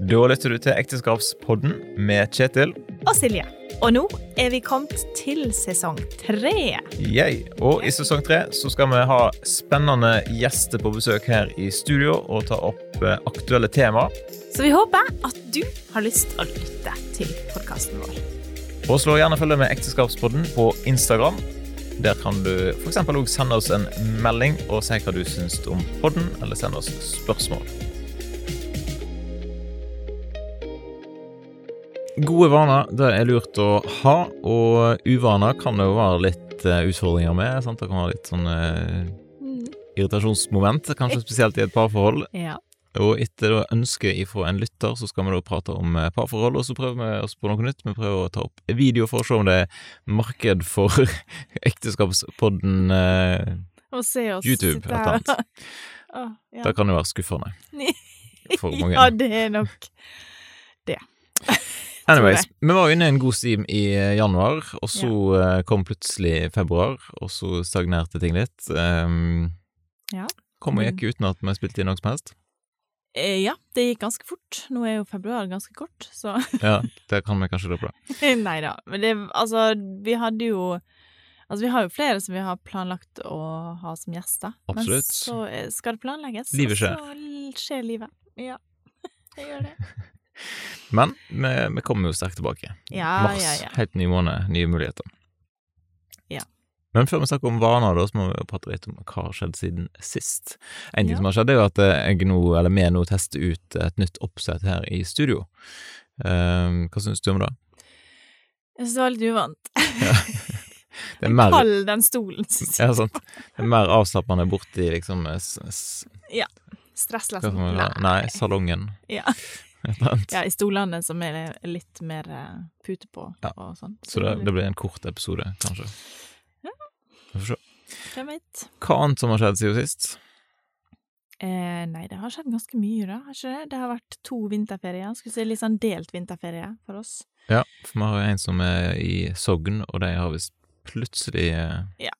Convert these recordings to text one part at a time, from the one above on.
Da lytter du til Ekteskapspodden med Kjetil. Og Silje. Og nå er vi kommet til sesong tre. Yay. Og i sesong tre så skal vi ha spennende gjester på besøk her i studio og ta opp eh, aktuelle temaer. Så vi håper at du har lyst til å lytte til podkasten vår. Og slå gjerne følge med Ekteskapspodden på Instagram. Der kan du f.eks. òg sende oss en melding og si hva du syns om podden, eller sende oss spørsmål. Gode vaner det er lurt å ha, og uvaner kan det jo være litt eh, utfordringer med. Sant? Det kan være litt sånn eh, irritasjonsmoment, kanskje spesielt i et parforhold. Ja. Og etter da ønske ifra en lytter, så skal vi da prate om eh, parforhold, og så prøver vi oss på noe nytt. Vi prøver å ta opp video for å se om det er marked for Ekteskapspodden Og se oss YouTube, eller blant annet. Oh, ja. Det kan jo være skuffende for mange. ja, det er nok Anyways, vi var jo inne i en god stim i eh, januar, og så ja. kom plutselig februar, og så stagnerte ting litt. Um, Ja. Kom og gikk uten at vi spilte inn noe som helst. Eh, Ja, det gikk ganske fort. Nå er jo februar ganske kort, så Ja, det kan vi kanskje løpe, da. Nei da. Men det Altså, vi hadde jo Altså, vi har jo flere som vi har planlagt å ha som gjester. Absolutt. Men så eh, skal det planlegges, Livet skjer. og så skjer livet. Ja, det gjør det. Men vi, vi kommer jo sterkt tilbake. Ja, Mars, ja, ja. helt ny måned, nye muligheter. Ja. Men før vi snakker om vaner, da, så må vi jo prate litt om hva har skjedd siden sist. En ting Ja. som har skjedd, er jo at eh, jeg nå, eller vi nå tester ut et nytt oppsett her i studio. Um, hva syns du om det? Jeg syns det var litt uvant. Det er mer, Kald den stolen, ja, sant. Det er mer avslappende borti liksom s, s, Ja. Stressless. Nei, salongen. Ja. Ja, i stolene som er litt mer eh, pute på Ja. og sånn. Så det, det blir en kort episode, kanskje. Ja. Vi får se. Hvem vet? Hva annet som har skjedd siden sist? Eh, nei, det har skjedd ganske mye, da. Har ikke det? Det har vært to vinterferier. Skulle si litt sånn delt vinterferie for oss. Ja, for vi har jo en som er i Sogn, og de har visst plutselig eh, Ja.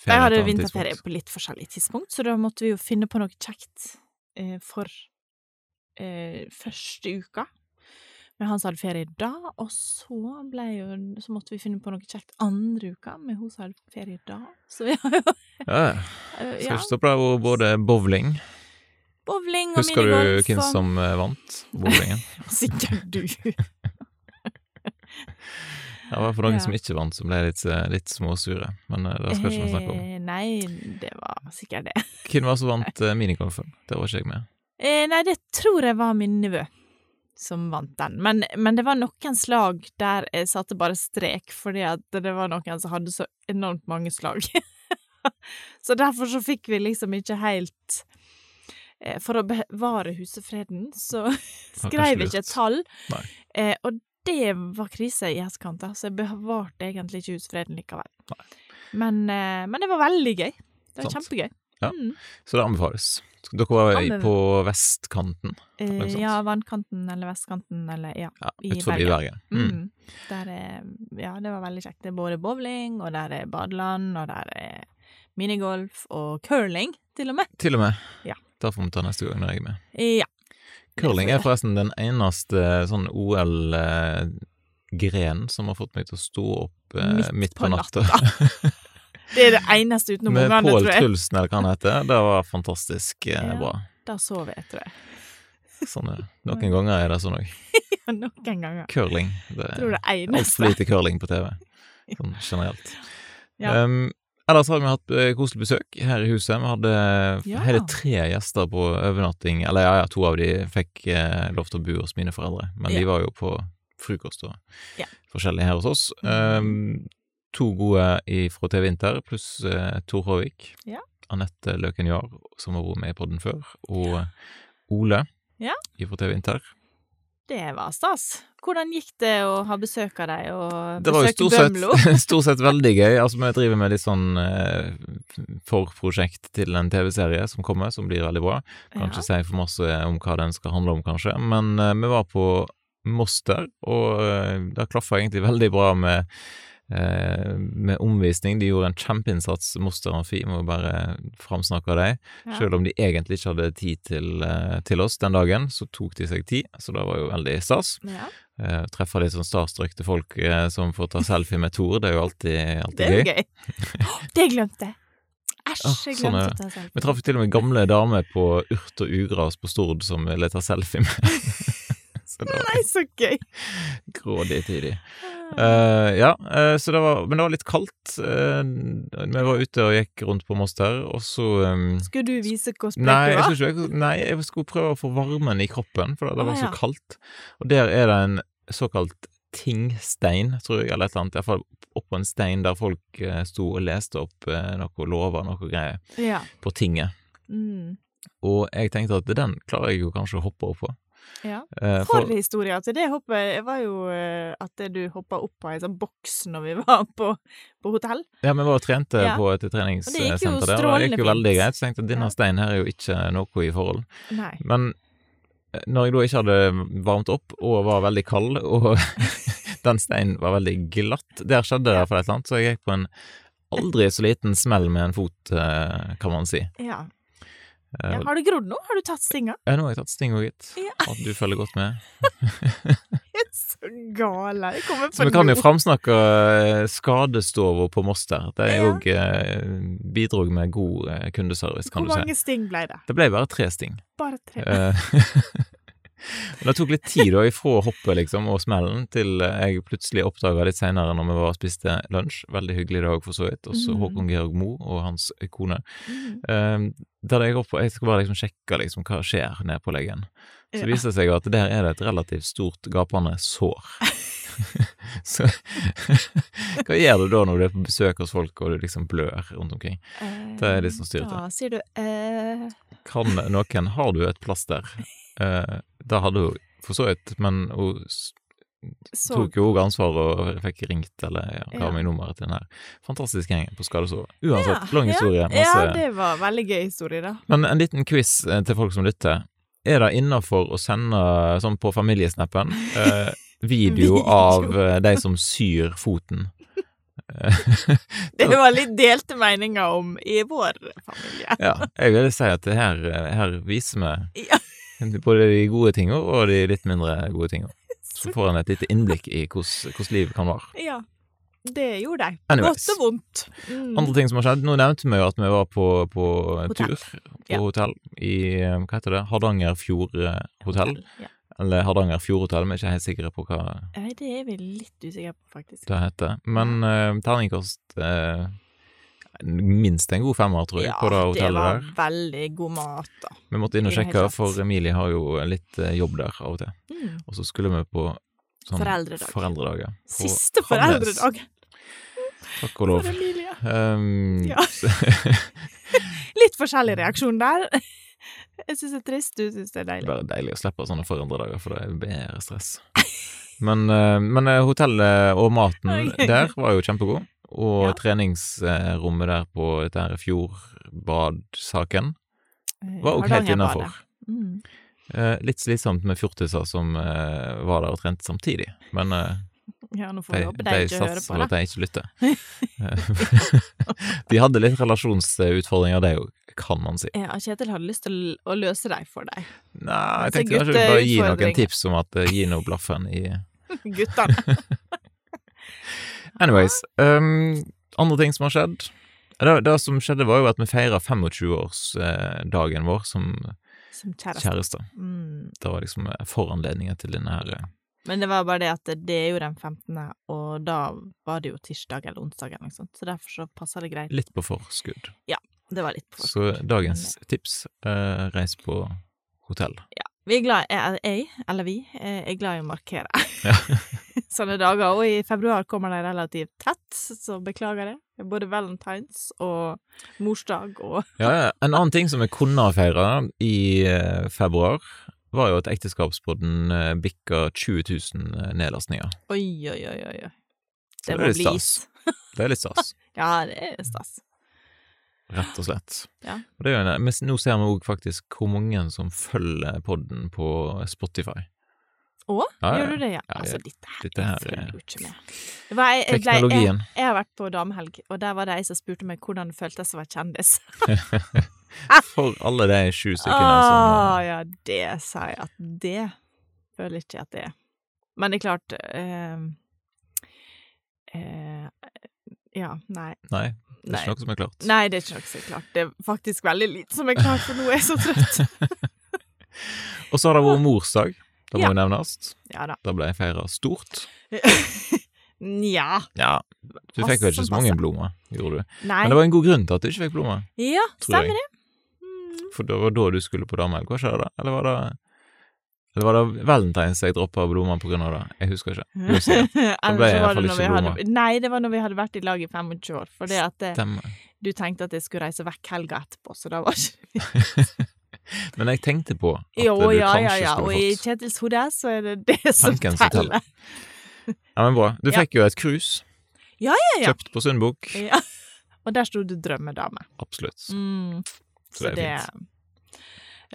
ferie De hadde vinterferie på litt forskjellig tidspunkt, så da måtte vi jo finne på noe kjekt eh, for eh, første uka. Men han som hadde ferie da, og så jo Så måtte vi finne på noe kjekt andre uka med hun som hadde ferie da. Så vi har jo Ja, skal ikke stoppe der, og både bowling bowling og Husker du hvem som eh, vant bowlingen? Sikkert du. Det var for noen Ja. som ikke vant, som ble litt, eh, litt småsure, men eh, det skal ikke vi snakke om. Nei, det var sikkert det. Hvem var det som vant minigolfen? Det var ikke jeg med. Eh, nei, det tror jeg var min nevø som vant den. Men, men det var noen slag der jeg satte bare strek, fordi at det var noen som hadde så enormt mange slag. så derfor så fikk vi liksom ikke helt eh, For å bevare husefreden, så skrev jeg ikke et tall. Eh, og det var krise i etterkant, så jeg bevarte egentlig ikke husfreden likevel. Men, eh, men det var veldig gøy. Det var Sant. kjempegøy. Ja. Mm. Så det anbefales. Dere var Anbef på vestkanten, Eh, ja, vannkanten eller vestkanten eller ja. ja, I Bergen. Bergen. Mm. Mm. Der er, ja, det var veldig kjekt. Det er både bowling, og der er badeland, og der er minigolf og curling, til og med. Til og med. Ja. Det får vi ta neste gang når jeg er med. Ja. Curling er forresten den eneste sånn OL-gren som har fått meg til å stå opp eh, midt, på natta. Det er det eneste utenom Med ungene, Pål tror jeg. Trulsen, eller hva han heter. Det var fantastisk eh, Ja. bra. Da sover jeg, tror jeg. Sånn, er noen ganger er det sånn òg. Noen ganger. Curling. Det Jeg tror er det er altfor eneste. lite curling på TV, sånn generelt. Ja. Um, ellers har vi hatt eh, koselig besøk her i huset. Vi hadde Ja. hele tre gjester på overnatting. Eller ja, ja, to av de fikk eh, lov til å bo hos mine foreldre, men de var jo på frokost og Ja. forskjellig her hos oss. Um, to gode fra TV Inter, pluss uh, Tor Håvik. Ja. Anette Løken Jahr, som har vært med i podden før, og Ole Ja. fra TV Inter. Det var stas. Hvordan gikk det å ha besøk av deg, og Det var jo stort sett, stort sett veldig gøy. Altså, vi driver med litt sånn eh, forprosjekt til en TV-serie som kommer, som blir veldig bra. Kan ikke si for masse om hva den skal handle om, kanskje, men eh, vi var på Moster, og eh, det klaffa egentlig veldig bra med eh, med omvisning. De gjorde en kjempeinnsats, Moster Amfi, må bare framsnakke dem. Ja. Selv om de egentlig ikke hadde tid til, eh, til oss den dagen, så tok de seg tid, så det var jo veldig stas. Ja, Eh, treffe litt sånn starstrukte folk eh, som får ta selfie med Tor, det er jo alltid, alltid det er gøy. gøy. Det glemte jeg. Æsj, jeg sånn glemte å ta selfie. Vi traff til og med gamle damer på Urt og Ugras på Stord som ville ta selfie med. så Nei, så gøy. grådig tidlig. Uh, ja, uh, så det var, men det var litt kaldt. Uh, vi var ute og gikk rundt på Moss der, og så um, Skulle du vise hvor sprek du jeg var? ikke, nei, jeg skulle prøve å få varmen i kroppen, for det, det var så ja. kaldt. Og der er det en såkalt tingstein, tror jeg, eller et eller annet, iallfall oppå en stein der folk eh, sto og leste opp eh, noe lover, noe greier, Ja. på tinget. Mm. Og jeg tenkte at den klarer jeg jo kanskje å hoppe opp på. Ja. Eh, For historia til det hoppet var jo eh, at du hoppa opp på ei sånn boks når vi var på, på hotell. Ja, vi var og trente Ja. på et treningssenter der, og det gikk jo veldig greit. Så tenkte jeg at denne steinen her er jo ikke noe i forhold. Nei. Men eh, når jeg da ikke hadde varmt opp og var veldig kald, og den steinen var veldig glatt, der skjedde det iallfall et eller annet, så jeg gikk på en aldri så liten smell med en fot, kan man si. Ja. Eh, ja. Har du grodd nå? Har du tatt stinga? ja, nå har jeg tatt stinga, gitt. Ja. At du følger godt med. Jeg er så gale. Jeg kommer Så på vi kan jo framsnakke eh, skadestova på Moss der. Det Ja. òg eh, bidro med god kundeservice, kan Hvor du si. Hvor mange sting ble det? Det ble bare tre sting. Bare tre. Eh, Men det tok litt tid da, ifra hoppet liksom, og smellen til jeg plutselig oppdaga litt seinere når vi var og spiste lunsj, veldig hyggelig dag for så vidt, også Mm. Håkon Georg Mo og hans kone. Mm. Um, der jeg, opp, jeg skal bare liksom sjekke liksom, hva skjer nede på leggen. Så Ja. viser det seg at der er det et relativt stort gapende sår. så hva gjør du da når du er på besøk hos folk og du liksom blør rundt omkring? det er litt sånn styrete. Da sier du eh, Kan noen Har du et plaster? Eh, da hadde hun for så vidt, men hun så tok jo òg ansvar og fikk ringt eller ja, ga Ja. meg nummeret til den her fantastiske gjengen på Skadesår. Uansett, Ja, lang historie. Ja, Masse. det var veldig gøy historie, da. Men en liten quiz eh, til folk som lytter. Er det innafor å sende, sånn på familiesnappen, eh, video, Video. av eh, de som syr foten? Det var litt delte meninger om i vår familie. Ja, jeg vil si at det her, eh, her viser vi Ja. både de gode tingene og de litt mindre gode tingene. Så får en et lite innblikk i hvordan livet kan være. Ja, det gjorde jeg. Anyways. Godt og vondt. Mm. Andre ting som har skjedd. Nå nevnte vi jo at vi var på, på tur på Ja. hotell i eh, hva heter det, Hardangerfjord hotell. Ja. Eller Hardanger Fjordhotell, vi er ikke helt sikre på hva Nei, det er vi litt usikre på, faktisk. det heter. Men uh, terningkast eh, minst en god femmer, tror jeg, ja, på det det var veldig god mat, da. Vi måtte inn og sjekke, for Emilie har jo litt eh, jobb der av og til. Mm. Og så skulle vi på sånn Foreldredag. foreldredag, ja. På Siste foreldredag Takk og lov. for Emilie. Um, Ja. Litt forskjellig reaksjon der. Jeg syns det er trist, du syns det er deilig. bare deilig å slippe sånne foreldredager, for det er bedre stress. Men, eh, men eh, hotellet og maten der var jo kjempegod. Og Ja. treningsrommet der på dette her fjordbadsaken Eh, var òg helt innafor. Mm. Eh, litt slitsomt med fjortiser som eh, var der og trente samtidig, men eh, Ja, nå får de, håpe de de ikke hører på det. de ikke lytter. De hadde litt relasjonsutfordringer, det òg, kan man si. Ja, Kjetil hadde lyst til å- løse dem for deg. Nei, jeg tenkte kanskje bare gi noen tips om at gi nå blaffen i Guttene. Anyways. Um, andre ting som har skjedd. Det, det som skjedde, var jo at vi feira 25-årsdagen vår som Som kjæreste. kjæreste. Mm. Det var liksom eh, foranledningen til denne her eh, Men det var bare det at det er jo den 15., og da var det jo tirsdag eller onsdag eller noe sånt, så derfor så passa det greit. litt på forskudd. Ja, Det var litt på forskudd. Så dagens tips eh, reis på hotell. Ja. Vi er glad jeg, jeg, eller vi, eh, er glad i å markere Ja. sånne dager, og i februar kommer de relativt tett, så beklager det. Både valentines og morsdag og Ja, ja. En annen ting som vi kunne ha feira i eh, februar, var jo at Ekteskapspodden eh, bikka 20 000 nedlastninger. Oi, oi, oi, oi. Det det må bli is. Det er litt stas. Ja, det er stas. Rett og slett. Ja. Og det er jo en, men nå ser vi òg faktisk hvor mange som følger podden på Spotify. Å, Ja, gjør du det, ja? Altså, dette her, Dette her jeg følger er- jo ikke med. Det var, jeg, Teknologien. jeg, jeg har vært på damehelg, og der var det ei som spurte meg hvordan det føltes å være kjendis. For alle de sju stykkene som Å ja, det sa jeg at det føler ikke jeg at det er. Men det er klart eh, eh, Ja, nei. Nei, det er Nei. ikke noe som er klart. Nei, det er ikke noe som er klart. Det er faktisk veldig lite som er klart, for nå er jeg så trøtt. Og så har det vært morsdag. Det må Ja. jo nevnes. Ja da. Da ble feira stort. Nja. Ja, du fikk vel ikke så mange blomster, gjorde du? Nei. Men det var en god grunn til at du ikke fikk blomster. Ja, jeg. stemmer det. Mm. For det var da du skulle på damehelg, var ikke det det? Eller var det Eller var det valentines jeg droppa blomster på grunn av det? Jeg husker ikke. Eller ble i hvert fall ikke blomster. hadde, Nei, det var når vi hadde vært i lag i 25 år. For det at Stemmer. du tenkte at jeg skulle reise vekk helga etterpå, så da var ikke Men jeg tenkte på at Jo, du ja, kanskje ja, ja. Og i Kjetils hode så er det det som teller. Ja, men bra. Du Ja. fikk jo et cruise. Ja, ja, ja. Kjøpt på Sundbukk. Ja. Og der sto det 'drømmedame'. Absolutt. Mm. Så Så det det, fint.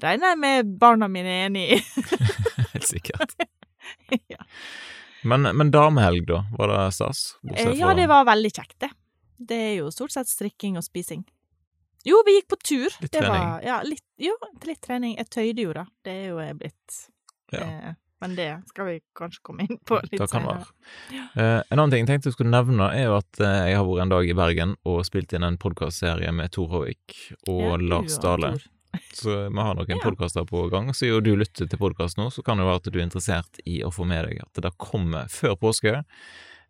regner jeg med barna mine er enig i. Helt sikkert. ja. Men, men damehelg, da? Var det stas? Eh, ja, det var veldig kjekt, det. Det er jo stort sett strikking og spising. Jo, vi gikk på tur. Litt det trening. Var, ja, litt, jo, litt trening. Jeg tøyde jo, da. Det er jo jeg blitt. Ja. Eh, men det skal vi kanskje komme inn på litt senere. være. Eh, en annen ting jeg tenkte jeg skulle nevne, er jo at eh, jeg har vært en dag i Bergen og spilt inn en podkastserie med Tor Håvik og Ja, Lars Dale. Så vi har noen Ja. podkaster på gang. Så jo du lytter til podkast nå, så kan det være at du er interessert i å få med deg at det kommer før påske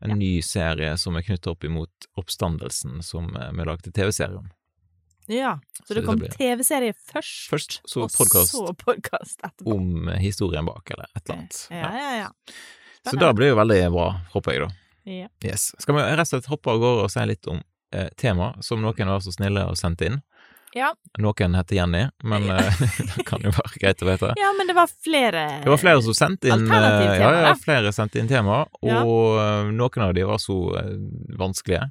en Ja. ny serie som er knyttet opp imot Oppstandelsen, som eh, vi lagde TV-serie om. Ja, så, Så det kom blir- TV-serie først, Først så og podcast så podkast etterpå. om historien bak, eller et eller annet. Ja, ja, ja. Så det blir jo veldig bra, håper jeg, da. ja. Yes. Skal vi rett og slett hoppe av gårde og si litt om eh, tema som noen var så snille og sendte inn? Ja. Noen heter Jenny, men Ja. eh, det kan jo være greit å vite. ja, men det var flere Det var flere som sendte inn eh, ja, ja, da. flere sendte inn tema, og Ja. eh, noen av de var så eh, vanskelige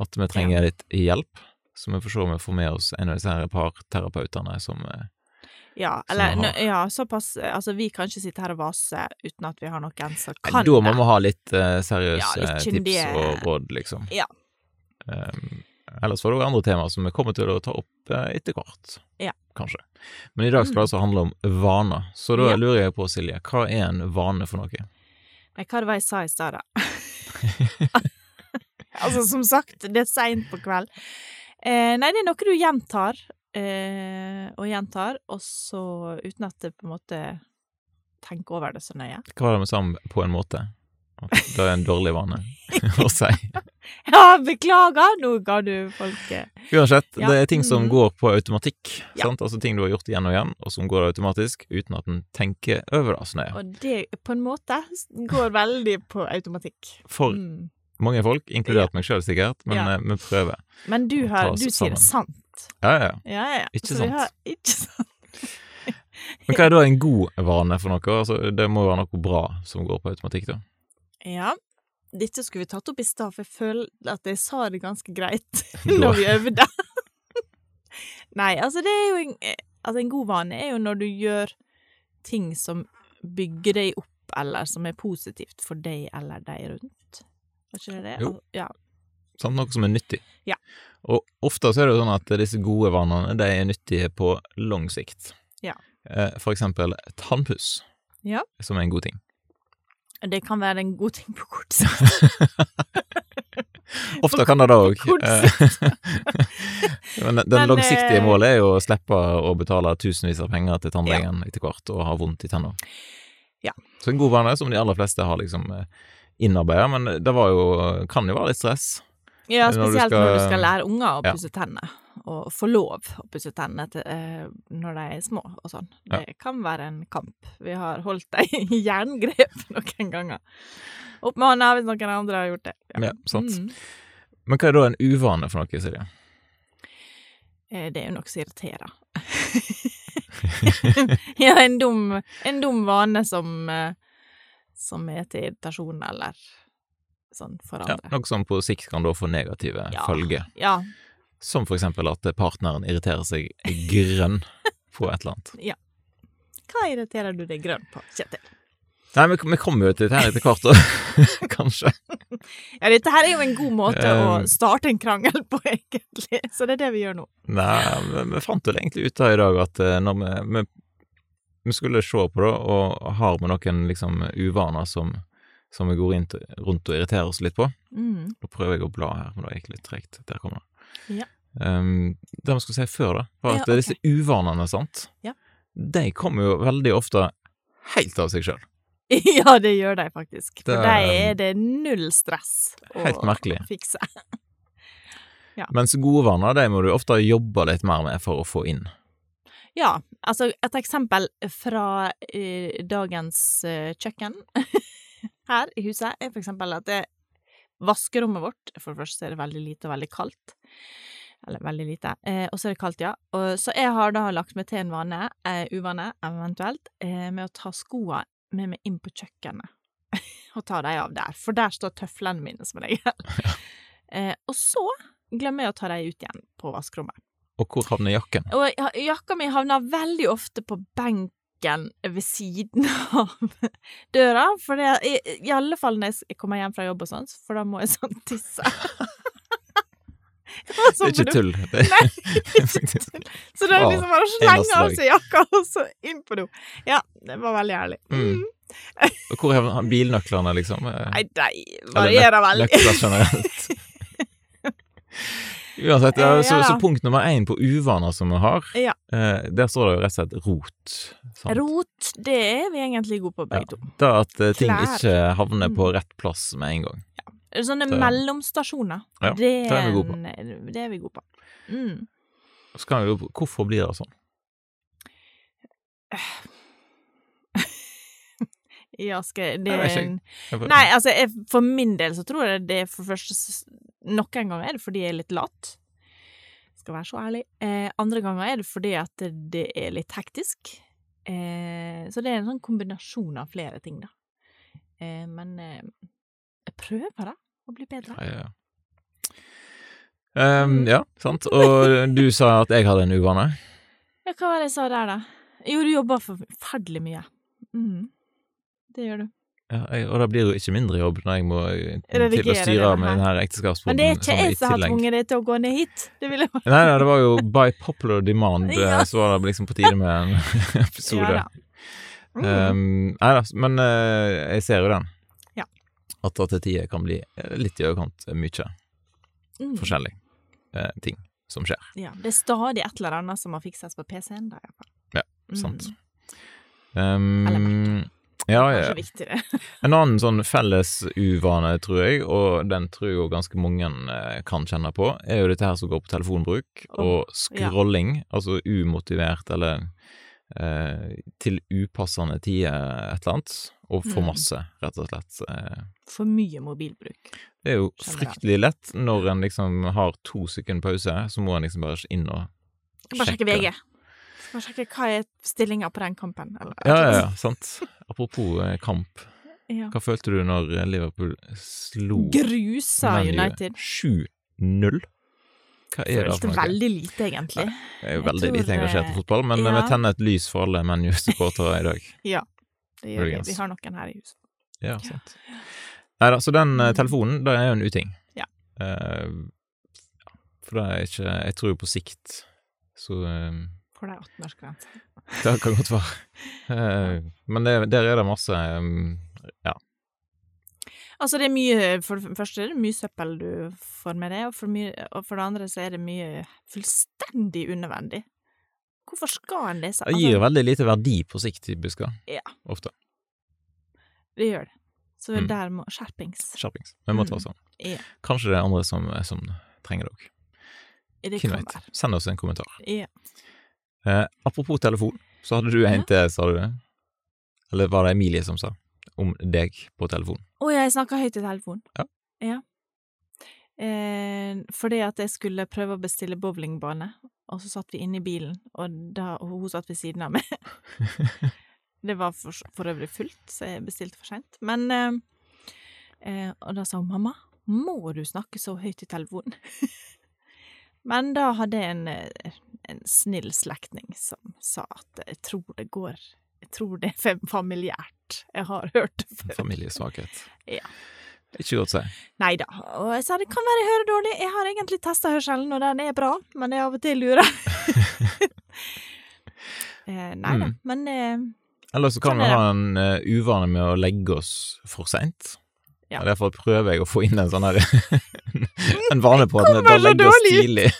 at vi trenger litt hjelp. Så vi får se om vi får med oss en av disse her parterapeutene som eh, Ja, eller har. ja, såpass Altså, vi kan ikke sitte her og vase uten at vi har noen som kan kan Da må vi ha litt uh, seriøse Ja, litt tips og råd, liksom. Ja. Um, ellers var det jo andre temaer som vi kommer til å ta opp uh, etter hvert. Ja. Kanskje. Men i dag skal det altså handle om vaner. Så da Ja. lurer jeg på, Silje, hva er en vane for noe? Nei, hva det var jeg sa i stad, da? altså, som sagt, det er seint på kveld. Eh, nei, det er noe du gjentar eh, og gjentar, og så uten at det på en måte tenker over det så nøye. Hva var det med sammen på en måte? Det er en dårlig vane å si. Ja, beklager! Nå ga du folket Uansett, Ja. det er ting som Mhm. går på automatikk. Ja. Altså ting du har gjort igjen og igjen, og som går automatisk uten at en tenker over det så nøye. Og det på en måte går veldig på automatikk. For Mm. Mange folk, inkludert meg sjøl sikkert, men Ja. eh, vi prøver. Men du, har, du sier det sant. Ja, ja, ja. Ja. Ikke sant. har- Ikke sant. Men hva er da en god vane for noe? Altså, det må jo være noe bra som går på automatikk, da. Ja. Dette skulle vi tatt opp i stad, for jeg føler at jeg sa det ganske greit når vi øvde. Nei, altså det er jo en, eh, altså en god vane er jo når du gjør ting som bygger deg opp, eller som er positivt for deg eller deg rundt. Var ikke det det? Jo. Ja. Sant? Noe som er nyttig. Ja. Og ofte så er det jo sånn at disse gode vanene, de er nyttige på lang sikt. Ja. Eh, For eksempel tannpuss, Ja. som er en god ting. Det kan være en god ting på kort sikt. Ofte kan det det òg. kort Men den langsiktige eh, målet er jo å slippe å betale tusenvis av penger til tannlegen etter hvert og ha vondt i tenna. Ja. Så en god vane som de aller fleste har liksom innarbeida, men det var jo, kan jo være litt stress. Ja, Når du spesielt når du skal- skal lære unger å Ja. pusse tennene, og få lov å pusse tennene til, eh, når de er små og sånn. Ja. Det kan være en kamp. Vi har holdt dem i jerngrep noen ganger. Opp med hånda hvis noen andre har gjort det. Ja, sant. Mm. Men hva er da en uvane for noe, Silje? Eh, Det er jo noe som irriterer. ja, en dum, en dum vane som, eh, som er til irritasjon eller sånn for Ja, noe som på sikt kan da få negative Ja. følger. Ja. Som for eksempel at partneren irriterer seg grønn på et eller annet. Ja. Hva irriterer du deg grønn på, Kjetil? Nei, vi, vi kommer jo til dette her etter hvert. Kanskje. Ja, dette her er jo en god måte å Um. starte en krangel på, egentlig. Så det er det vi gjør nå. Nei, vi, vi fant vel egentlig ut av i dag at eh, når vi, vi, vi skulle se på det, og har vi noen liksom uvaner som, som vi går rundt, rundt og irriterer oss litt på Mm. Da prøver jeg å bla her, men det gikk litt tregt. Der kommer det. Ja. Um, det vi skulle si før, da, var at Ja, okay. disse uvanene, sant, Ja. de kommer jo veldig ofte helt av seg sjøl. Ja, det gjør de faktisk. For Det- de er det null stress å merkelig. fikse. Mens gode vaner, de må du ofte jobbe litt mer med for å få inn. Ja, altså et eksempel fra eh, dagens eh, kjøkken her i huset er for eksempel at det vaskerommet vårt For det første er det veldig lite og veldig kaldt. Eller veldig lite. Eh, og så er det kaldt, ja. Og, så jeg har da lagt meg til en vane, eh, uvane eventuelt, eh, med å ta skoa med meg inn på kjøkkenet. og ta dem av der. For der står tøflene mine, som regel. eh, og så glemmer jeg å ta dem ut igjen på vaskerommet. Og hvor havner jakken? Og ja- jakka mi havner veldig ofte på benken ved siden av døra, for det, i, i alle fall når jeg kommer hjem fra jobb og sånn, for da må jeg sånn tisse. Det Det sånn er ikke tull. Det Nei, er ikke tull. Så det er liksom bare å slenge av seg jakka, og så inn på do. Ja, det var veldig ærlig. Mm. Og hvor havner bilnøklene, liksom? Nei, de varierer veldig. Nøkler generelt. Uansett, ja, Eh, så, ja så punkt nummer én på uvaner som vi har, Ja. eh, der står det jo rett og slett rot. sant? Rot, det er vi egentlig gode på, begge to. Da at eh, ting ikke havner Mm. på rett plass med en gang. Sånne så, mellomstasjoner, Ja, det, det er vi gode på. det er vi gode på. Mm. Så kan vi jo Hvorfor blir det sånn? Ja, skal det er en- Nei, altså, jeg, for min del så tror jeg det er for første Noen ganger er det fordi jeg er litt lat. Skal være så ærlig. Eh, andre ganger er det fordi at det, det er litt hektisk. Eh, så det er en sånn kombinasjon av flere ting, da. Eh, men eh, jeg prøver, da, å bli bedre. Ja, ja. Ehm, ja, sant. Og du sa at jeg hadde en uvane. Ja, hva var det jeg sa der, da? Jo, du jobber forferdelig mye. Mhm. Det gjør du. Ja, jeg, og det blir jo ikke mindre jobb når jeg må eh, til å styre det med denne ekteskapsboden. Men det er ikke jeg som har tvunget deg til å gå ned hit. Det ville... Nei, nei, det var jo by popular demand, eh, Ja. så var det liksom på tide med en episode. Ja da. Mm. Um, nei da, men uh, jeg ser jo den. Ja. At det til tider kan bli eh, litt i overkant mye Mm. forskjellig uh, ting som skjer. Ja, det er stadig et eller annet som må fikses på PC-en, da, iallfall. Ja, Mm. Sant. Um, Eller Mac. Ja, ja. En annen sånn felles uvane, tror jeg, og den tror jeg ganske mange eh, kan kjenne på, er jo dette her som går på telefonbruk og scrolling, altså umotivert eller eh, til upassende tider et eller annet, og for Mm. masse, rett og slett. Eh, For mye mobilbruk. det er jo fryktelig lett når en liksom har to sekunder pause, så må en liksom bare inn og sjekke. bare sjekke VG. Skal sjekke hva er stillinga på den kampen. Eller, Ja, ja, ja, sant. Apropos eh, kamp, ja. hva følte du når eh, Liverpool slo Grusa United. 7-0? Hva er det for veldig lite, egentlig. Jeg er jo veldig tror, lite engasjert i eh, fotball, men ja. vi tenner et lys for alle ManU-supportere i dag. Ja, det gjør vi. Vi har noen her i huset. Ja, sant. Nei da, så den eh, Mm. telefonen, det er jo en uting. Ja. Uh, for det er ikke Jeg tror på sikt så eh, For det er 18-årsgrense. Det kan godt være. Eh, men det, der er det masse eh, Ja. Altså, det er mye For det første er det mye søppel du får med deg, og for, mye, og for det andre så er det mye fullstendig unødvendig. Hvorfor skal en lese? Det gir veldig lite verdi på sikt, typisk. busker, Ja. Ofte. Det gjør det. Så Mm. der må skjerpings. Skjerpings. Vi må ta Mm. oss sammen. Ja. Kanskje det er andre som, som trenger det òg. Hvem være. Send oss en kommentar. Ja. Eh, apropos telefon, så hadde du en Ja. til, sa du det? Eller var det Emilie som sa? Om deg på telefon. Å, jeg snakka høyt i telefonen. Ja. ja. Eh, fordi at jeg skulle prøve å bestille bowlingbane, og så satt vi inne i bilen, og, da, og hun satt ved siden av meg. det var for, for øvrig fullt, så jeg bestilte for seint. Men eh, eh, Og da sa hun mamma, må du snakke så høyt i telefonen? Men da hadde jeg en, eh, en snill slektning som sa at jeg tror det går Jeg tror det er familiært. Jeg har hørt det før. Familiesvakhet. Ja. Ikke godt å si. Nei da. Og jeg sa det kan være jeg hører dårlig. Jeg har egentlig testa hørselen, og den er bra, men jeg av og til lurer. eh, nei da. Mm. Men eh, Eller så kan Sånn vi er ha en uh, uvane med å legge oss for seint. Ja. Og Derfor prøver jeg å få inn en sånn her En vane på at vi legger oss tidlig.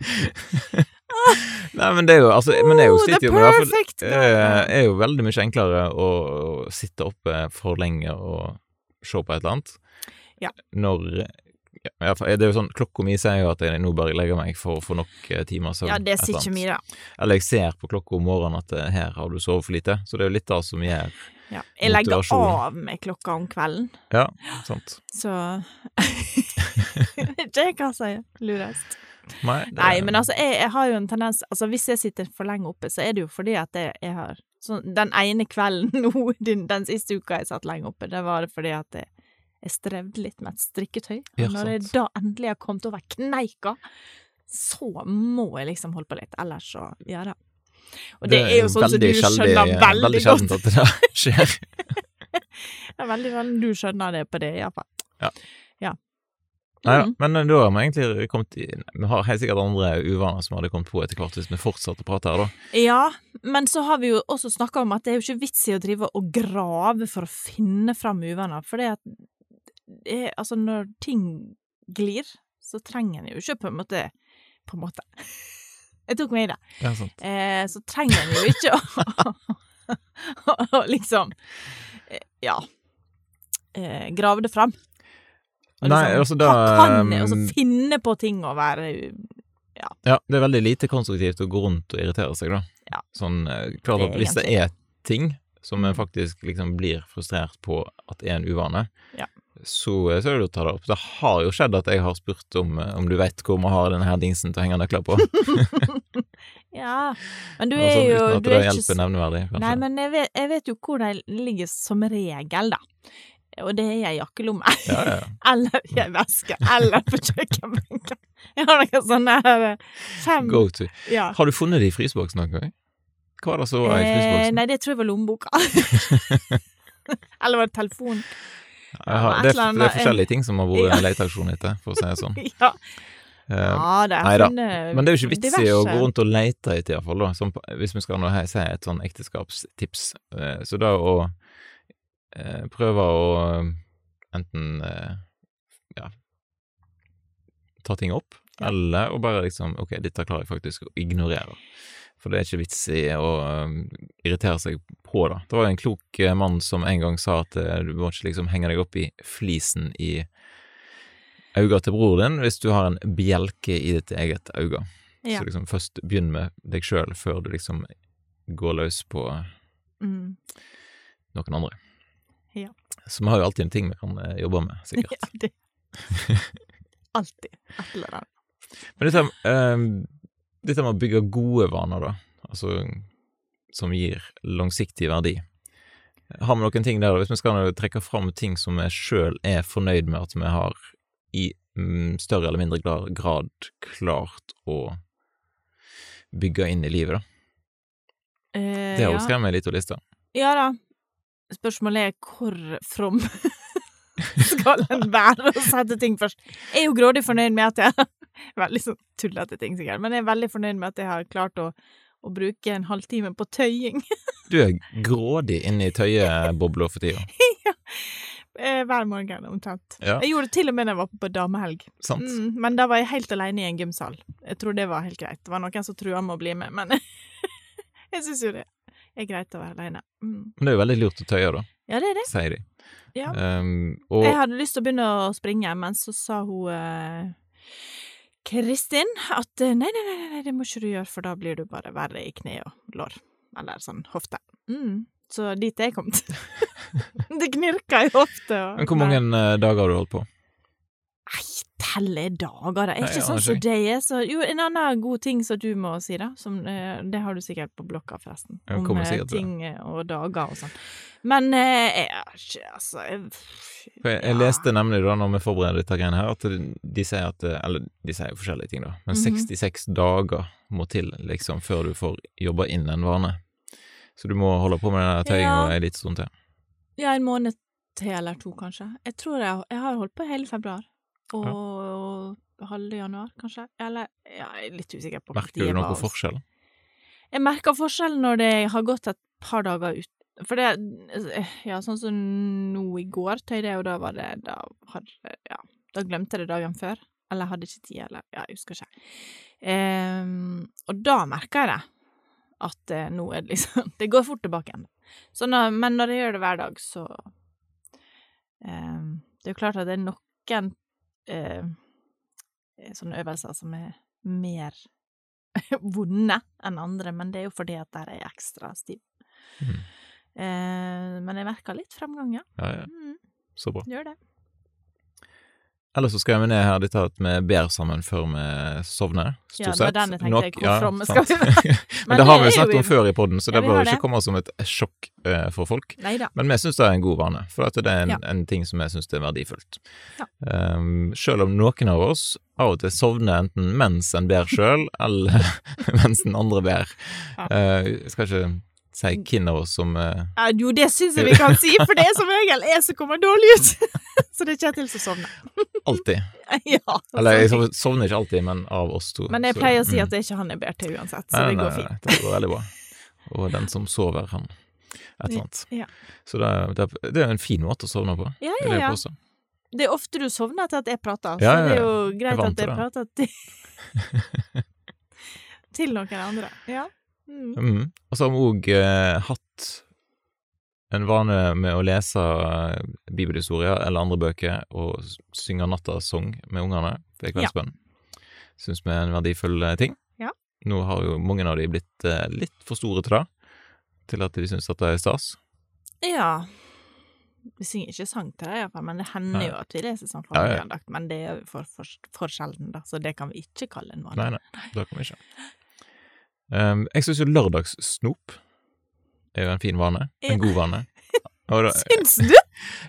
Nei, men det er jo altså Men jeg jo oh, jo det. Perfect det er jo veldig mye enklere å, sitte oppe for lenge og se på et eller annet. Ja. Når ja, Det er jo sånn, Klokka mi sier jo at jeg nå bare legger meg for å få nok eh, timer søvn. Ja, det et sier ikke mye, da. Eller jeg ser på klokka om morgenen at eh, her har du sovet for lite. Så det er jo litt det som gjør Ja. Jeg legger av med klokka om kvelden, Ja, sant. så Ikke jeg hva sier lurest. Nei, er... Nei, men altså, jeg, jeg har jo en tendens Altså, hvis jeg sitter for lenge oppe, så er det jo fordi at jeg, jeg har sånn, Den ene kvelden nå, den, den siste uka jeg satt lenge oppe, det var det fordi at jeg, jeg strevde litt med et strikketøy. Og Ja, når jeg da endelig har kommet over kneika, så må jeg liksom holde på litt. Ellers så Ja da. Og det, er jo sånn som du skjønner veldig, veldig godt. sjeldent at det skjer. Det er veldig sjelden du skjønner det på det, iallfall. Ja. ja. Nei da, Mm. men eh, da har vi egentlig kommet i Vi har helt sikkert andre uvaner som hadde kommet på etter hvert hvis vi fortsatte å prate her, da. Ja, men så har vi jo også snakka om at det er jo ikke vits i å drive og grave for å finne fram uvaner, for det at det Altså, når ting glir, så trenger en jo ikke på en måte På en måte. Jeg tok meg i det. Ja, sant. Eh, så trenger en jo ikke å liksom eh, Ja. Eh, grave det fram. Og Nei, liksom, altså da kan jeg, og så um, finne på ting å være Ja, ja. det er veldig lite konstruktivt å gå rundt og irritere seg, da. Ja. Sånn, eh, klart at hvis det er ting som en Mm. faktisk liksom blir frustrert på at er en uvane, Ja. så, så er det å ta det opp. Det har jo skjedd at jeg har spurt om, eh, om du vet hvor man har denne her dingsen til å henge nøkler på. Ja, men du altså, er jo uten at du det hjelper ikke nevneverdig, kanskje. Nei, men jeg vet, jeg vet jo hvor de ligger som regel, da. Og det er i ei jakkelomme. Ja, ja. Eller i ei veske. Eller på kjøkkenbenken. Jeg har noen sånne her eh, fem Go to. ja. Har du funnet det i fryseboksen noen gang? Hva var det så i i Eh, nei, det tror jeg var lommeboka. Eller var det telefonen? Har, det, er, det er forskjellige ting som har vært Ja. leteaksjon etter, for å si det sånn. Ja, Uh, det nei da. Men det er jo ikke vits i å gå rundt og lete etter, iallfall, da. Som, hvis vi skal nå si et sånn ekteskapstips. Uh, så da å eh, prøve å eh, enten eh, ja ta ting opp, eller å bare liksom Ok, dette klarer jeg faktisk å ignorere. For det er ikke vits i å eh, irritere seg på det. Det var jo en klok mann som en gang sa at du må ikke liksom henge deg opp i flisen i øynene til broren din hvis du har en bjelke i ditt eget øye. Ja. Så liksom først begynn med deg sjøl før du liksom går løs på Mm. noen andre. Ja. Så vi har jo alltid en ting vi kan eh, jobbe med, sikkert. Ja, det Alltid et eller annet. Men dette, eh, dette med å bygge gode vaner, da, altså som gir langsiktig verdi. Har vi noen ting der, hvis vi skal trekke fram ting som vi sjøl er fornøyd med at vi har i mm, større eller mindre grad klart å bygge inn i livet, da? Eh, Det har jo ja. skremt meg litt å lista. Ja da. Spørsmålet er hvor from skal en være å sette ting først. Jeg er jo grådig fornøyd med at jeg Veldig sånn tullete ting, sikkert, men jeg er veldig fornøyd med at jeg har klart å, å bruke en halvtime på tøying. Du er grådig inne i tøyebobla for tida. ja. Hver morgen, omtrent. Ja, Jeg gjorde det til og med da jeg var på damehelg. sant? Mm, men da var jeg helt alene i en gymsal. Jeg tror det var helt greit. Det var noen som trua med å bli med, men jeg syns jo det er greit å være alene. Mm. Men det er jo veldig lurt å tøye, da, Ja, det er det. sier de. Ja. Um, og Jeg hadde lyst til å begynne å springe, men så sa hun uh, Kristin at eh, nei, nei, nei, nei, det må ikke du gjøre, for da blir du bare verre i kne og lår. Eller sånn hofte. Mm. Så dit er jeg kommet. det knirker i hofte. og- Men hvor mange nei. dager har du holdt på? Telle dager, da. Er ikke sånn som det deg er. Så, jo, en annen god ting som du må si, da. Som, eh, det har du sikkert på blokka, forresten. Om eh, det. ting eh, og dager og sånn. Men eh, jeg Altså jeg, ja. jeg, leste nemlig da, når vi forbereder dette greiene her, at de, sier at Eller de sier forskjellige ting, da, men Mhm. 66 dager må til liksom før du får jobba inn en vane. Så du må holde på med den tøyinga Ja. en lita stund til. Ja, en måned til eller to, kanskje. Jeg tror jeg, jeg har holdt på hele februar. Og halve januar, kanskje. Eller ja, jeg er litt usikker på Merker du noen forskjell? Jeg merker forskjell når det har gått et par dager ut. For det Ja, sånn som nå i går tøyde jeg, og da var det Da hadde Ja, da glemte jeg det dagen før. Eller hadde ikke tid, eller Ja, jeg husker ikke. Um, og da merker jeg det. At eh, nå er det liksom Det går fort tilbake igjen. Så når, men når jeg gjør det hver dag, så um, Det er jo klart at det er noen eh, sånne øvelser som er mer vonde enn andre, men det er jo fordi at der er jeg ekstra stiv. Mm. Eh, men jeg merka litt fremgang, ja. Ja, ja, Mm, så bra. gjør det. Ellers så skal vi ned her dette at vi ber sammen før vi sovner, stort sett. Ja, det var den jeg tenkte, Nok- hvor fromme skal vi være? Men det har vi jo snakket om før i podden, så Ja, det vi bør ikke det. komme som et sjokk uh, for folk. Neida. Men vi syns det er en god vane, for at det er en, Ja. en ting som jeg syns er verdifullt. Ja. Um, selv om noen av oss av og til sovner enten mens en ber sjøl, eller mens den andre ber. Ja. Jeg skal ikke si hvem av oss som uh... Ja, jo, det syns jeg vi kan si, for det er som regel jeg som kommer dårlig ut. Så det er Kjetil som sovner. alltid Ja. Eller jeg sånn. sovner ikke alltid, men av oss to. Men jeg så, pleier å si mm. at det er ikke han jeg ber til uansett, så Nei, det nei, går nei, fint. Det går veldig bra. Og den som sover, han et eller annet. Ja. Så det, er- det, er en fin måte å sovne på. Ja, ja, ja. Det, Det er ofte du sovner til at jeg prater, så Ja, ja, det er jo greit jeg at jeg prater til Til noen andre. Ja. Mm. Mm. Og så har vi òg eh, hatt en vane med å lese eh, bibelhistorier eller andre bøker og synge nattasang med ungene ved kveldsbønn. Syns vi er en verdifull eh, ting. Ja. Nå har jo mange av de blitt eh, litt for store til det, til at de syns at det er stas. ja. Vi synger ikke sang til det, iallfall, men det hender Nei. jo at vi leser sånn Ja, ja. familieandakt. Men det er jo for, for, for sjelden, da, så det kan vi ikke kalle en vane. Nei, nei, det kan vi ikke. Um, jeg syns jo lørdagssnop er jo en fin vane. En god vane. Da, Syns du?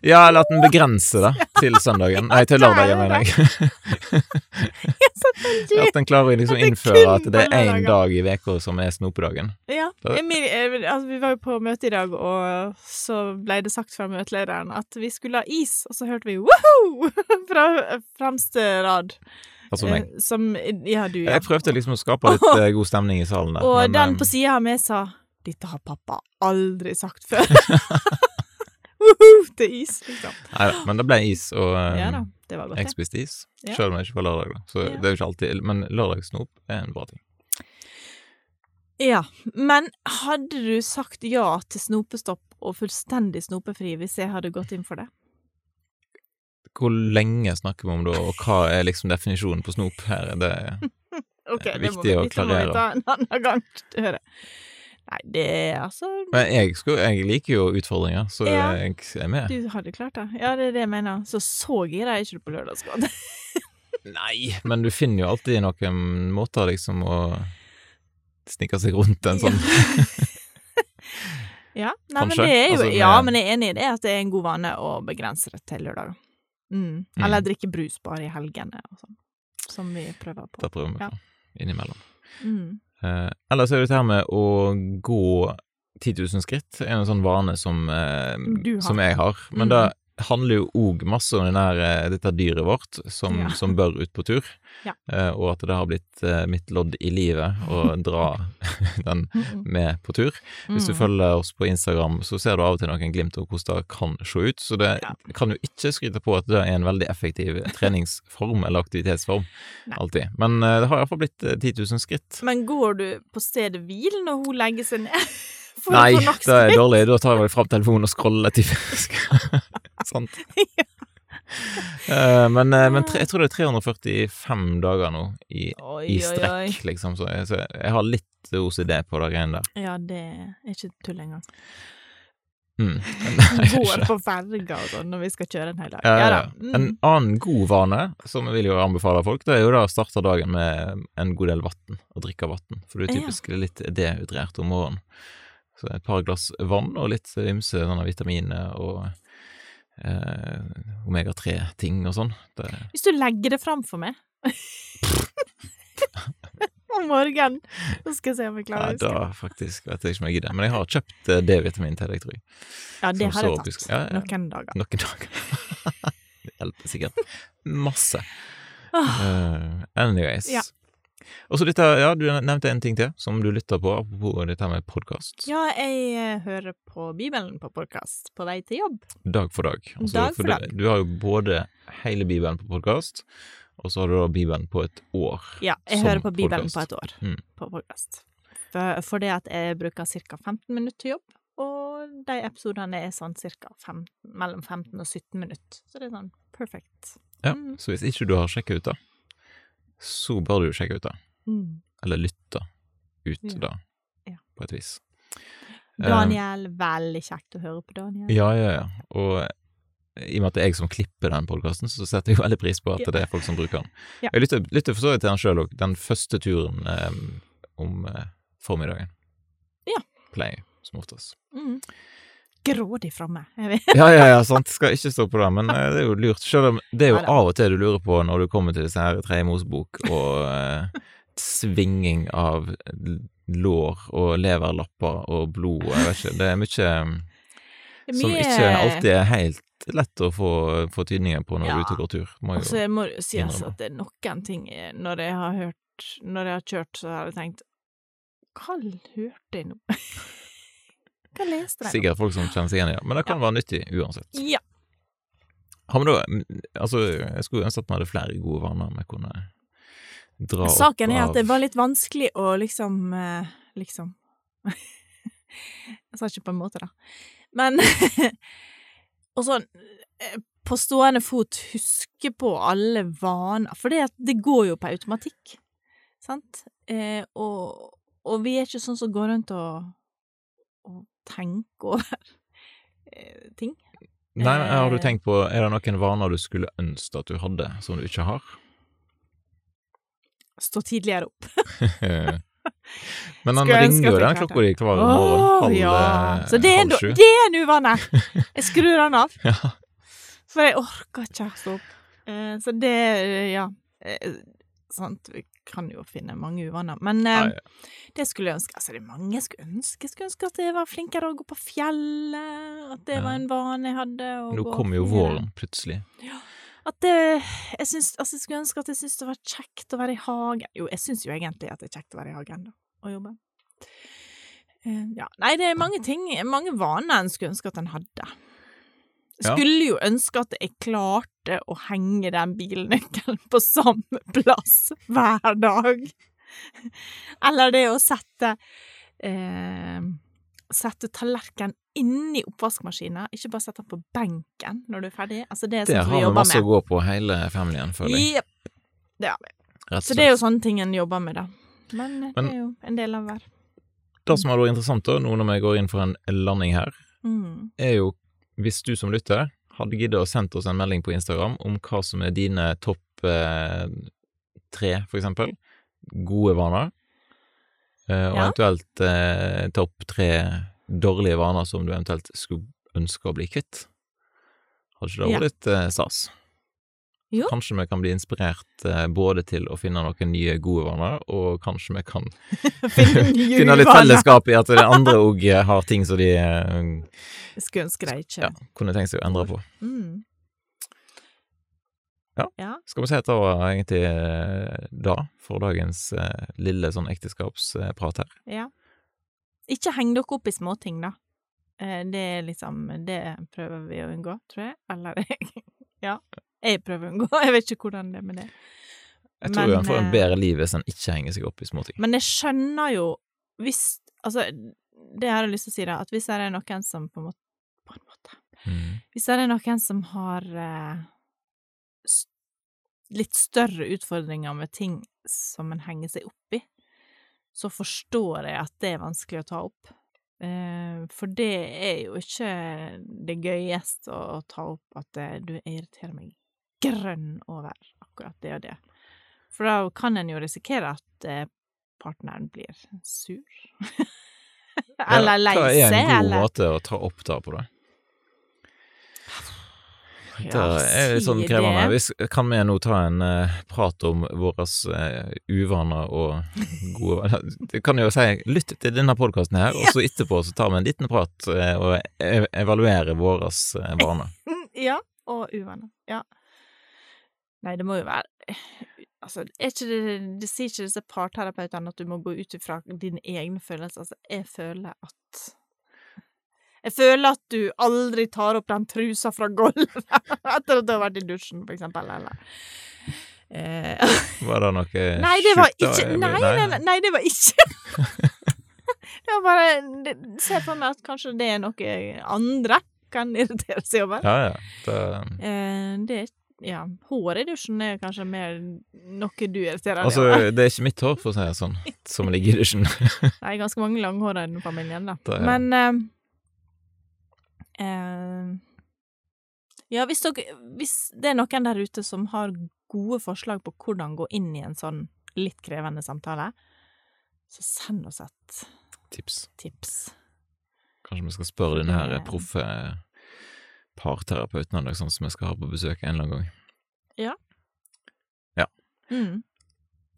ja, eller at den begrenser det til søndagen. Nei, til lørdagen, mener jeg. At den klarer å liksom innføre at det er én dag i uka som er snopedagen. Ja. Emil, eh, altså, vi var jo på møte i dag, og så ble det sagt fra møtelederen at vi skulle ha is, og så hørte vi woho! fra fremste rad. Altså meg. Eh, Som Ja, du, ja. Jeg prøvde liksom å skape litt oh, god stemning i salen der. Og men, den eh, på sida av meg sa 'Dette har pappa aldri sagt før'. Det Til is, liksom. Neida, men det ble is, og Ja da, det var godt, jeg spiste is. Ja. Selv om jeg ikke var lørdag, da. Så det er jo ikke alltid Men lørdagssnop er en bra ting. Ja, men hadde du sagt ja til snopestopp og fullstendig snopefri hvis jeg hadde gått inn for det? Hvor lenge snakker vi om da, og hva er liksom definisjonen på snop her? Det er, okay, er det må viktig vi, å Det må vi ta en annen gang. å høre. Nei, det er altså Men jeg, skal, jeg liker jo utfordringer, så Ja. jeg er med. Du hadde klart det. Ja, det er det jeg mener. Så så gira er ikke på lørdagsgodt. Nei, men du finner jo alltid noen måter liksom å snike seg rundt en sånn Ja, nei, men det er jo Altså, Ja, men jeg er enig i det at det er en god vane å begrense det til lørdager. Mm. Mm. Eller drikke brus bare i helgene og sånn. Som vi prøver på. Det prøver vi Ja. på innimellom. Mm. Eh, ellers er det dette her med å gå 10 000 skritt, er en sånn vane som, eh, som jeg har. Men Mm. det handler jo òg masse om denne, eh, dette dyret vårt som, Ja. som bør ut på tur, Ja. Eh, og at det har blitt eh, mitt lodd i livet å dra den med på tur. Hvis du Mm. følger oss på Instagram, så ser du av og til noen glimt av hvordan det kan se ut. Så det Ja. kan jo ikke skryte på at det er en veldig effektiv treningsform eller aktivitetsform, Nei. alltid. Men det har iallfall blitt eh, 10 000 skritt. Men går du på stedet hvil når hun legger seg ned? For Nei, det er dårlig. Da tar jeg fram telefonen og scroller til Sant. uh, men eh, men tre, jeg tror det er 345 dager nå i, Oi, i oi, oi. strekk, liksom. Så jeg, så jeg har litt OCD på det greiene der. Ja, det er ikke tull engang. Mm. Hun går på ferga og sånn når vi skal kjøre en hel dag. Ja, Ja ja. En Mm. annen god vane, som jeg vil jo anbefale folk, det er jo da å starte dagen med en god del vann, å drikke vann. For du er typisk litt dehydrert om morgenen. Så et par glass vann og litt ymse sånne vitaminer og eh, omega-3-ting og sånn. Det Hvis du legger det fram for meg om morgenen. Så skal jeg se om jeg klarer å huske. da faktisk vet jeg ikke om jeg gidder. Men jeg har kjøpt eh, D-vitamin til deg, tror jeg. Ja, det som har jeg tatt Ja, ja. noen dager. Noen dager. det hjelper sikkert masse. Uh, anyways. Ja. Og så dette, ja, du nevnte en ting til som du lytter på, apropos dette med podkast. Ja, jeg eh, hører på Bibelen på podkast på vei til jobb. Dag for dag. Altså, Dag for det- dag. Du har jo både hele Bibelen på podkast, og så har du da Bibelen på et år. Ja, jeg hører på Bibelen podcast. på et år Mm. på podkast. For, for det at jeg bruker ca. 15 minutter til jobb, og de episodene er sånn ca. mellom 15 og 17 minutter. Så det er sånn perfect. Ja, Mm. Så hvis ikke du har sjekka ut det, så bør du sjekke ut det. Mm. Eller lytte ut Ja. da, på et vis. Daniel, veldig kjekt å høre på Daniel. Ja, ja, ja. Og i og med at det er jeg som klipper den podkasten, så setter jeg veldig pris på at det er folk som bruker den. Ja. Jeg lytter, lytter for så vidt til den sjøl òg, den første turen um, om eh, formiddagen. Ja. Pleier jeg, som oftest. Mm. Grådig framme. Jeg. Ja, ja, ja, sant. Skal ikke stå på det, men eh, det er jo lurt. Selv om det er jo av og til du lurer på når du kommer til disse her Tredje Mosebok og eh, svinging av lår og leverlapper og blod og jeg vet ikke. Det er mye som ikke alltid er helt lett å få, få tydningen på når Ja. du er ute og går tur. Må Og så jo, må det sies innrømme. at det er noen ting Når jeg har hørt Når jeg har kjørt, så har jeg tenkt Hva hørte jeg nå? Hva leste jeg sikkert folk som kjenner seg igjen i det, men det kan være nyttig uansett. Ja. Har vi da Altså, jeg skulle ønske at vi hadde flere gode vaner vi kunne dra opp av Saken er at det var litt vanskelig å liksom eh, Liksom Jeg sa ikke på en måte, da. Men Og sånn eh, på stående fot huske på alle vaner, for det, det går jo på automatikk, sant? Eh, og, og vi er ikke sånn som går rundt og, og tenker over eh, ting. Nei, har du Eh. tenkt på Er det noen vaner du skulle ønske at du hadde, som du ikke har? Stå tidligere opp. Men han ringer jo den klokka di hver morgen. Halv, ja. eh, Så det er, halv sju. det er en uvane! Jeg skrur den av. Ja. For jeg orker ikke å stå opp. Så det, ja Sant, kan jo finne mange uvaner. Men eh, det skulle jeg ønske Altså, det er mange jeg skulle ønske. Jeg skulle ønske at jeg var flinkere å gå på fjellet. At det Ja. var en vane jeg hadde. Nå kommer jo våren plutselig. At det Jeg syns Altså, jeg skulle ønske at jeg syntes det var kjekt å være i hagen. Jo, jeg syns jo egentlig at det er kjekt å være i hagen, da. Og jobbe. Eh, ja. Nei, det er mange ting, mange vaner en skulle ønske at en hadde. Skulle jo ønske at jeg klarte å henge den bilnøkkelen på samme plass hver dag. Eller det å sette eh, Sette tallerkenen inni oppvaskmaskinen, ikke bare sette den på benken når du er ferdig. Altså, det er som har vi masse å gå på, hele familien, føler jeg. Jepp. Det har vi. Så det er jo sånne ting en jobber med, da. Men, Men- det er jo en del av hver. Det som vært interessant, da, nå når vi går inn for en landing her, Mm. er jo hvis du som lytter hadde giddet å sende oss en melding på Instagram om hva som er dine topp eh, tre, for eksempel, gode vaner, eh, og Ja. eventuelt eh, topp tre dårlige vaner som du eventuelt skulle ønske å bli kvitt. Hadde ikke det Ja. vært litt eh, stas? Jo. Kanskje vi kan bli inspirert eh, både til å finne noen nye gode vaner, og kanskje vi kan Finne litt fellesskap i at det andre òg har ting som de eh, skulle ønske de ikke ja, kunne tenkt seg å endre på. Mm. Ja. ja. Skal vi si at det var egentlig eh, da, for dagens eh, lille sånn ekteskapsprat her. Ja. Ikke heng dere opp i småting, da. Eh, Det er liksom Det prøver vi å unngå, tror jeg. Eller Ja. Jeg prøver å unngå. Jeg vet ikke hvordan det er med det. Jeg tror Men, han får en eh, bedre liv hvis han ikke henger seg opp i småting. Men jeg skjønner jo hvis Altså, det har jeg lyst til å si, da, at hvis det er noen som på en måte, på en måte Mm. Hvis det er noen som har eh, litt større utfordringer med ting som en henger seg opp i, så forstår jeg at det er vanskelig å ta opp. Eh, for det er jo ikke det gøyeste å, å ta opp at eh, du irriterer meg grønn over akkurat det og det. For da kan en jo risikere at eh, partneren blir sur. eller lei Hva er en god eller måte å ta opp det på, da? Det er litt sånn krevende. det. Kan vi nå ta en eh, prat om våre uh, uvaner og gode Det kan jo si lytt til denne podkasten her, og så etterpå så tar vi en liten prat eh, og ev evaluerer våre vaner. Ja, og uvaner. Ja. Nei, det må jo være Altså, ikke det, det sier ikke disse parterapeutene at du må gå ut ifra dine egne følelser. Altså, jeg føler at Jeg føler at du aldri tar opp den trusa fra gulvet etter at du har vært i dusjen, for eksempel, eller eh, Var det noe Nei, det var ikke Nei, Nei, nei, det var ikke Det var bare det, Se for meg at kanskje det er noe andre kan irritere seg over. Ja, ja. Det, Eh, det er Ja, hår i dusjen er kanskje mer noe du irriterer deg altså, det er ikke mitt hår, for å si det sånn, som ligger i dusjen. Det er ganske mange langhåra i den familien, da. Det ja. Men eh, eh, Ja, hvis, dere, hvis det er noen der ute som har gode forslag på hvordan gå inn i en sånn litt krevende samtale, så send oss et Tips. tips. Kanskje vi skal spørre denne her proffe parterapeuten eller sånn som jeg skal ha på besøk en eller annen gang. Mm.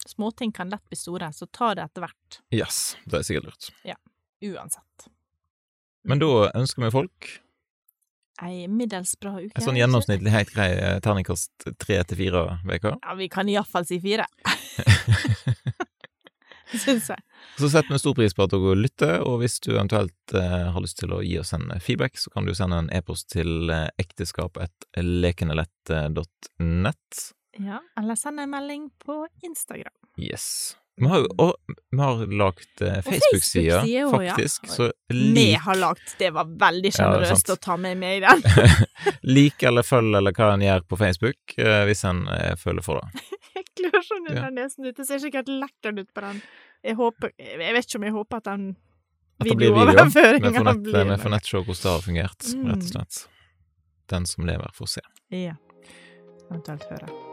Småting kan lett bli store, så ta det etter hvert. Yes, det er sikkert lurt. Uansett. Men da ønsker vi folk Ei middels bra uke. en sånn gjennomsnittlig helt grei terningkast tre til fire uker. Ja, vi kan iallfall si fire. Syns jeg. Så setter vi stor pris på at dere lytter, og hvis du eventuelt eh, har lyst til å gi oss en eh, feedback, så kan du sende en e-post til eh, ekteskap.lekenelett.nett. Ja, eller send en melding på Instagram. Yes. Vi har jo og, vi har lagt eh, Facebook-side, Facebook faktisk, ja. faktisk, lik Vi har lagt Det var veldig er sjenerøst ja, å ta med meg i den. lik eller følg eller hva en gjør på Facebook, eh, hvis en eh, føler for det. Klør sånn Ja. nesen ut. Det ser sikkert lekkert ut på den. Jeg håper Jeg vet ikke om jeg håper at den video. Videooverføringa blir vi får nett se hvordan det har fungert, Mm. rett og slett. Den som lever, får se. Ja. Eventuelt høre.